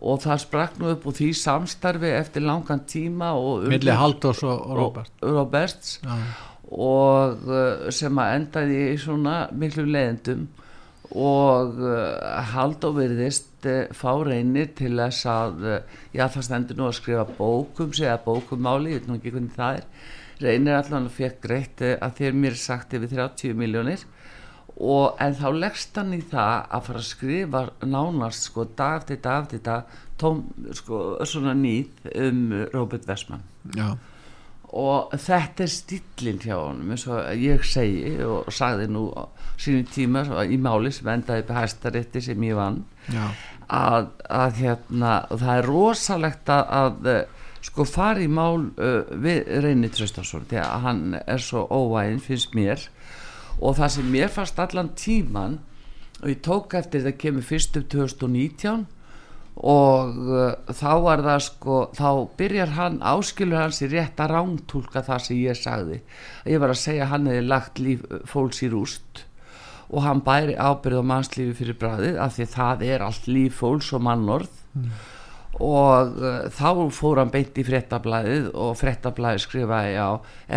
og það sprakk nú upp úr því samstarfi eftir langan tíma og milli Halldórs og, og Robert Roberts já. og sem að endaði í svona miklu leiðendum og uh, Haldó virðist uh, fá reynir til þess að uh, já það stendur nú að skrifa bókum segja bókumáli, ég veit nú ekki hvernig það er. Reynir allan að fekk greitt að þér mér sagt yfir 30 miljónir og en þá leggst hann í það að fara að skrifa nánast sko dag eftir dag eftir dag tóm sko svona nýð um Robert Westman Já. og þetta er stillin hjá honum eins og ég segi og sagði nú sínum tíma í máli sem endaði upp hæstarétti sem ég vann. Að, að hérna það er rosalegt að, að eh, sko fara í mál uh, við Reyni Tröstason því að hann er svo óvæginn finnst mér. Og það sem mér fannst allan tíman og ég tók eftir það kemur fyrst upp 2019 og uh, þá var það sko þá byrjar hann, áskilur hans í rétt að rántúlka það sem ég sagði. Ég var að segja hann hefði lagt líf fólks í rúst og hann bæri ábyrð á mannslífi fyrir bræðið af því það er allt líf fólks og mannorð og uh, þá fór hann beint í frettablaðið og frettablaðið skrifaði á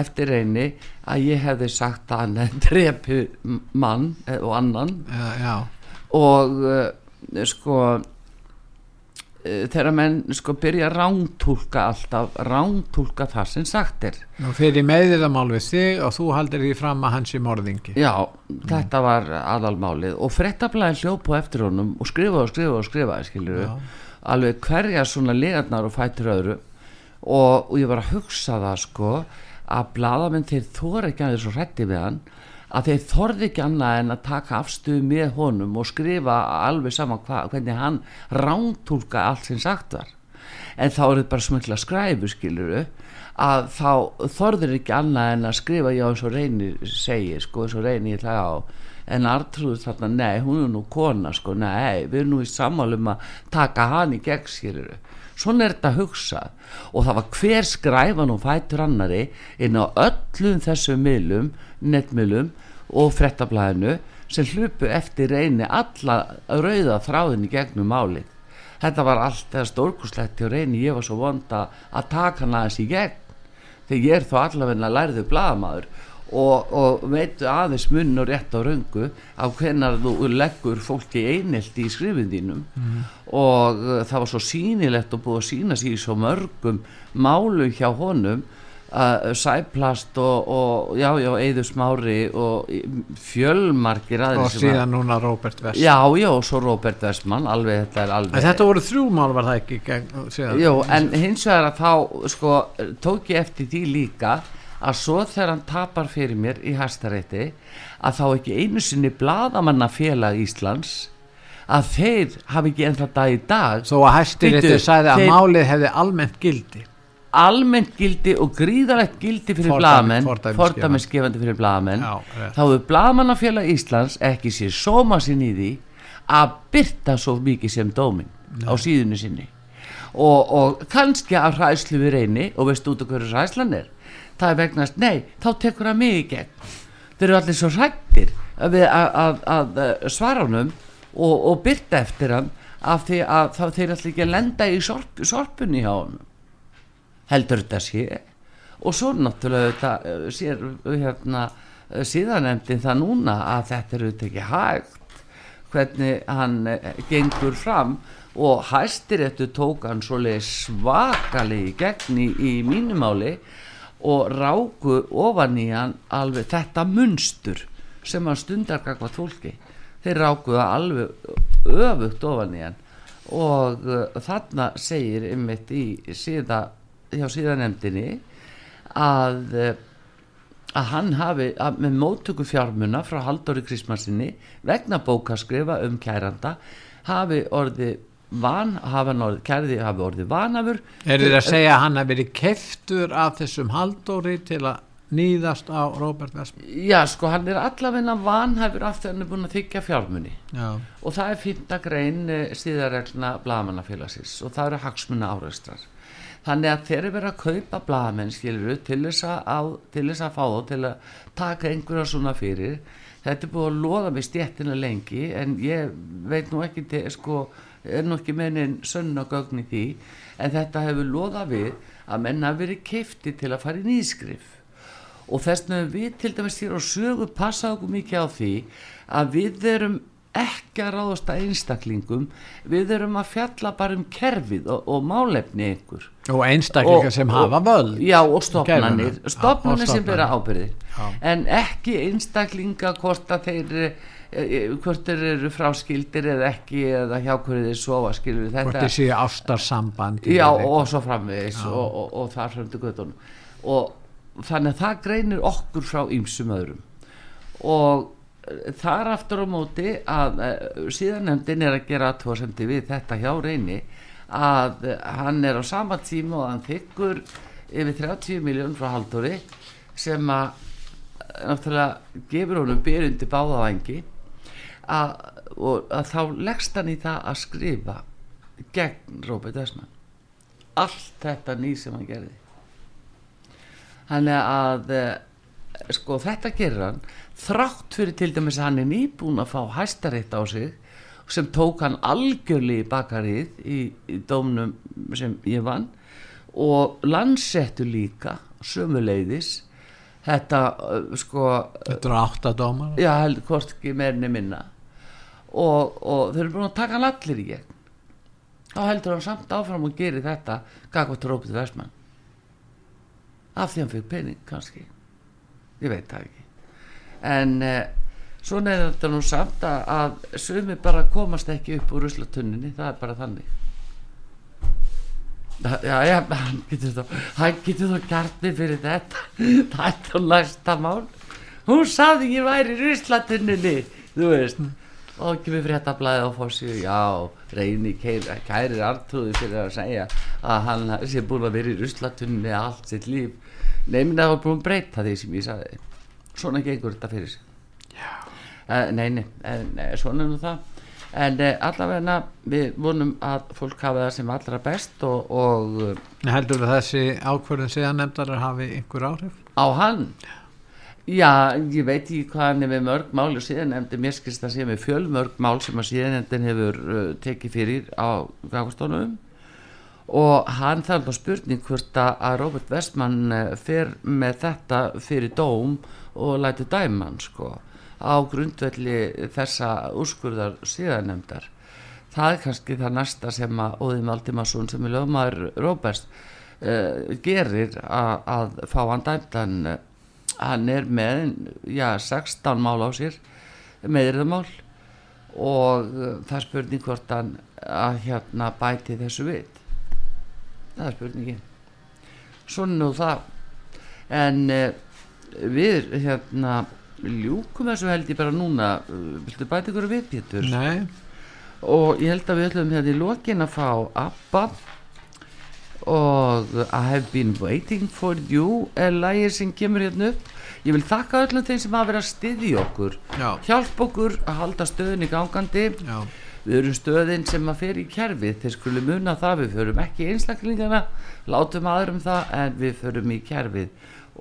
eftir reyni að ég hefði sagt að hann drepi mann eh, og annan Já, já. og uh, sko þegar menn sko byrja að rántúlka alltaf rántúlka það sem sagt er. Nú fyrir meðilamál við þig og þú haldir því fram að hans er morðingi. Já, þetta var aðalmálið. Og frettablaðið hljóp á eftir honum og skrifaði og skrifaði og skrifaði skilur Já. alveg hverja svona liðarnar og fætur öðru. Og, og ég var að hugsa það sko að bladamenn þeir þóra ekki að þessu hrætti við hann að þeir þorði ekki annað en að taka afstöðu með honum og skrifa alveg saman hva, hvernig hann rántúlka allt sem sagt var. En þá er þetta bara smökla skræfu skiluru að þá þorður ekki annað en að skrifa já eins og reynir segir sko eins og reynir ég hlæða á. En Artrúður þarna, nei, hún er nú kona sko, nei, við erum nú í sammálum að taka hann í gegn skiluru svona er þetta hugsað. Og það var hver skræfan og fætur annari inn á öllum þessum miðlum, netmiðlum og frettablaðinu sem hlupu eftir reyni alla rauða þráðin í gegnum málið. Þetta var allt eða stórkuslegt hjá reyni, ég var svo vond að taka hann aðeins í gegn. Þegar ég er þó allavegna lærðu blaðamaður og, og veitu aðeins munn og rétt á röngu á hvenar þú leggur fólki einelt í skrifin þínum. Og uh, það var svo sýnilegt og búið að sína sér í svo mörgum málu hjá honum uh, sæplast og, og já, já, Eður Smári og fjölmargir aðrir og síðan núna Robert West Já, já, og svo Robert Westman, alveg þetta er alveg en þetta voru þrjú mál var það ekki gegn, Jú, en hins vegar að þá sko, tók ég eftir því líka að svo þegar hann tapar fyrir mér í hæstarétti að þá ekki einu sinni bladamannafélag Íslands að þeir hafi ekki ennþá dag í dag þó að þetta sagði að málið hefði almennt gildi almennt gildi og gríðalegt gildi fyrir fordæmisgefandi. fordæmisgefandi fyrir rétt. þá hefur blaðamannafélag Íslands ekki sér sóma sín í því að byrta svo mikið sem dómin á síðunni sinni. Og, og kannski af hræslu við reyni og veistu út hverju hræslan er? Það er vegnast, nei, þá tekur það mig í gegn. Þeir eru allir svo hrættir að, að, að, að svara honum og, og byrta eftir hann af því að þeir allir ekki að lenda í sorp, sorpunni hjá honum heldur þetta sé. Og svo náttúrulega þetta eh, sér hérna eh, síðanemdin það núna að þetta er auðvitað ekki hægt. Hvernig hann eh, gengur fram og hæstir eftir tók hann svakalegi gegn í, mínumáli og ráku ofan í hann alveg þetta munstur sem hann stundar gagvað fólki. Þeir ráku það alveg öfugt ofan í hann. Og þarna segir einmitt í síða, hjá síðanemdini að uh, að hann hafi að með móttöku fjármuna frá Halldóri Krismansinni vegna bókaskrifa um kæranda hafi orði van, hafi hann orði, kærði hafi orði vanafur. Er þið að segja að hann hafi verið keftur af þessum haldóri til að nýðast á Robert West já sko hann er allavegna vanhæfur af því hann er búin að þykja fjármuni. Já, og það er fyrnda grein síðarregluna blagamannafélagsins og það eru hagsmuna áreistrar þannig að þeir eru verið að kaupa blagamenn skiluru til þess að, að fá þá til að taka einhverja svona fyrir. Þetta er búið að loða með stjettina lengi en ég veit nú ekki til, sko, er nú ekki meinin sönna gögn í því. En þetta hefur loða við að menna verið kefti til að fara í nýskrif. Og þess vegna við til dæmis hér á sögu passað okkur mikið á því að við erum ekki að ráðast að einstaklingum. Við erum að fjalla bara um kerfið og, og málefni einhver og einstaklingar sem hafa völd já og Já, og sem ábyrðir Já. en ekki einstaklinga hvort að þeir eh, eh, hvort þeir eru fráskildir eða ekki eða hjá hverju þeir sofa skilur við hvort þetta þið séu ástarsamband já og svo framvegis og, og, og þar fram til göttunum og þannig að það greinir okkur frá ýmsum öðrum. Og þar aftur á móti að uh, síðan nefndin er að gera aðtóðsendi við þetta hjá reyni að hann er á sama tíma og hann þykkur yfir 30 miljón frá Halldóri sem að eh, náttúrulega gefur honum byrjundi báðavangi að, að þá leggst hann í það að skrifa gegn Róbert Ösman allt þetta ný sem hann gerði. Þannig að eh, sko þetta gerir hann þrátt fyrir til dæmis að hann er nýbúin að fá hæstarétt á sig sem tók hann algjörlega í bakarið í, í dómnum sem ég vann og landsettu líka sömuleiðis. Þetta uh, sko þetta eru áttadómar já, hvort ekki meirni minna. Og, og þau eru búin að taka hann allir í gegn. Þá heldur hann samt áfram og gerir þetta gagvart Róbert Vestmann. Af því hann fyrir pening kannski. Ég veit það ekki en eh, svona er þetta nú samt að, að sumi bara komast ekki upp úr ruslatunninni, það er bara þannig. Já, já, hann getur þá hann getur þá gert fyrir þetta það er næsta mál. Hún saði ég væri í ruslatunninni þú veist. Og ekki við fréttablaðið á fórsíu já, reyni kæri, kærir artrúði fyrir að segja að hann sé búin að vera í ruslatunninni allt sitt líf. Nefnir að það var búin breyta því sem ég sagði svona gengur þetta fyrir sig. Uh, nei, nei, en, uh, svona nú það. En uh, allavega við vonum að fólk hafa það sem allra best og, og heldur að þessi ákvörðin síðan nefndar hafi einhver áhrif? Á hann? Já, ég veit ekki hvað hann er með mörg mál og síðan nefndi mér skilst að sé með fjölmörg mál sem að síðan nefndin hefur uh, tekið fyrir á gafastónum og hann þarf þá spurning hvort að Robert Westman eh, fer með þetta fyrir dóm og lætu dæman sko á grundvelli þessa úrskurðar síðanemdar það er kannski það næsta sem að Óðim Aldimarsson sem er lögmaður Roberts uh, gerir að, að fá hann dæmdan hann er með já, 16 mál á sér meðriðamál og það er spurning hvort hann að hérna bæti þessu við það er spurningin. Svona nú það. En uh, við hérna ljúkum þessu held ég bara núna. Viltu bæti ykkur við Pétur? Nei, og ég held að við ætlum hérna í lokin að fá ABBA og I have been waiting for you er lægir sem kemur hérna upp. Ég vil þakka öllum þeim sem hafa verið að styðja okkur. Já, hjálp okkur að halda stöðin í gangandi. Já, við erum stöðin sem að fer í kerfið. Þeir skulle muna það, við förum ekki einstaklingana, látum aðrum það en við förum í kerfið.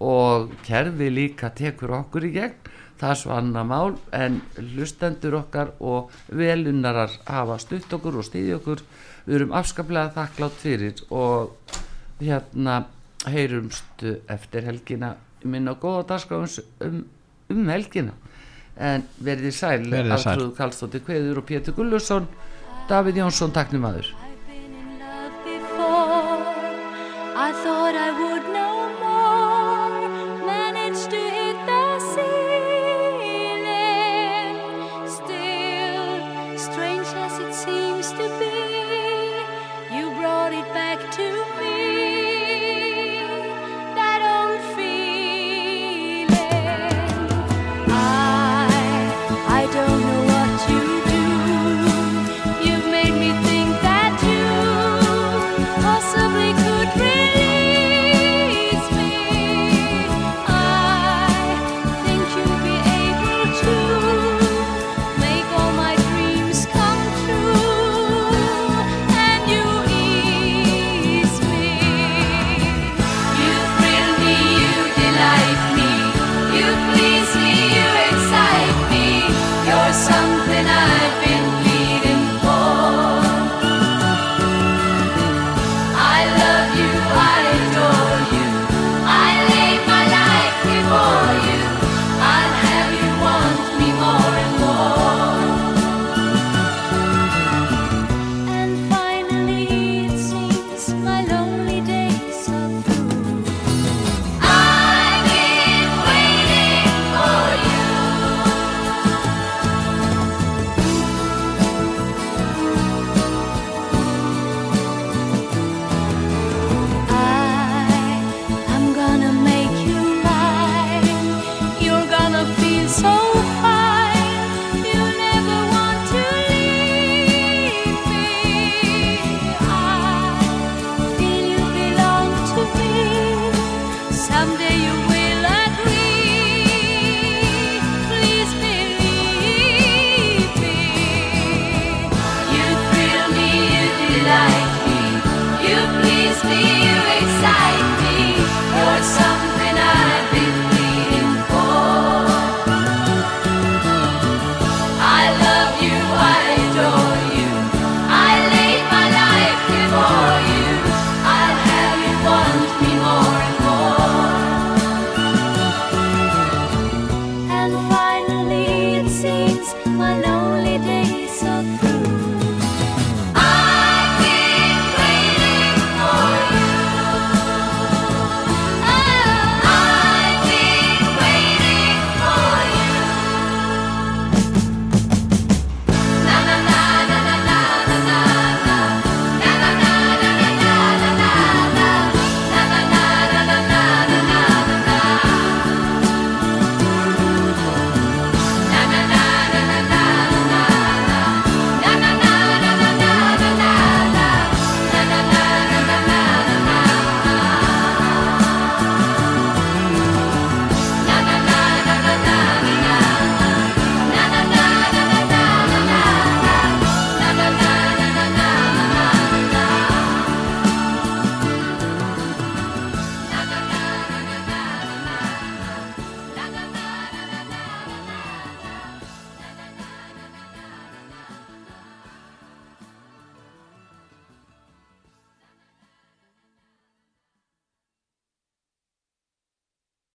Og kerfið líka tekur okkur í gegn. Það er svo annað mál en hlustendur okkar og velunnarar hafa stutt okkur og stýði okkur. Við erum afskaplega þakklátt fyrir og hérna heyrumstu eftir helgina. Minna góða dagskráðum um, um helgina en verðið sæl, Artrúð Kallstóttir Kveður og Pétur Gullursson Davíð Jónsson, takknum aður I thought I would know more. Managed to hit the ceiling. Still, strange as it seems to be You brought it back to me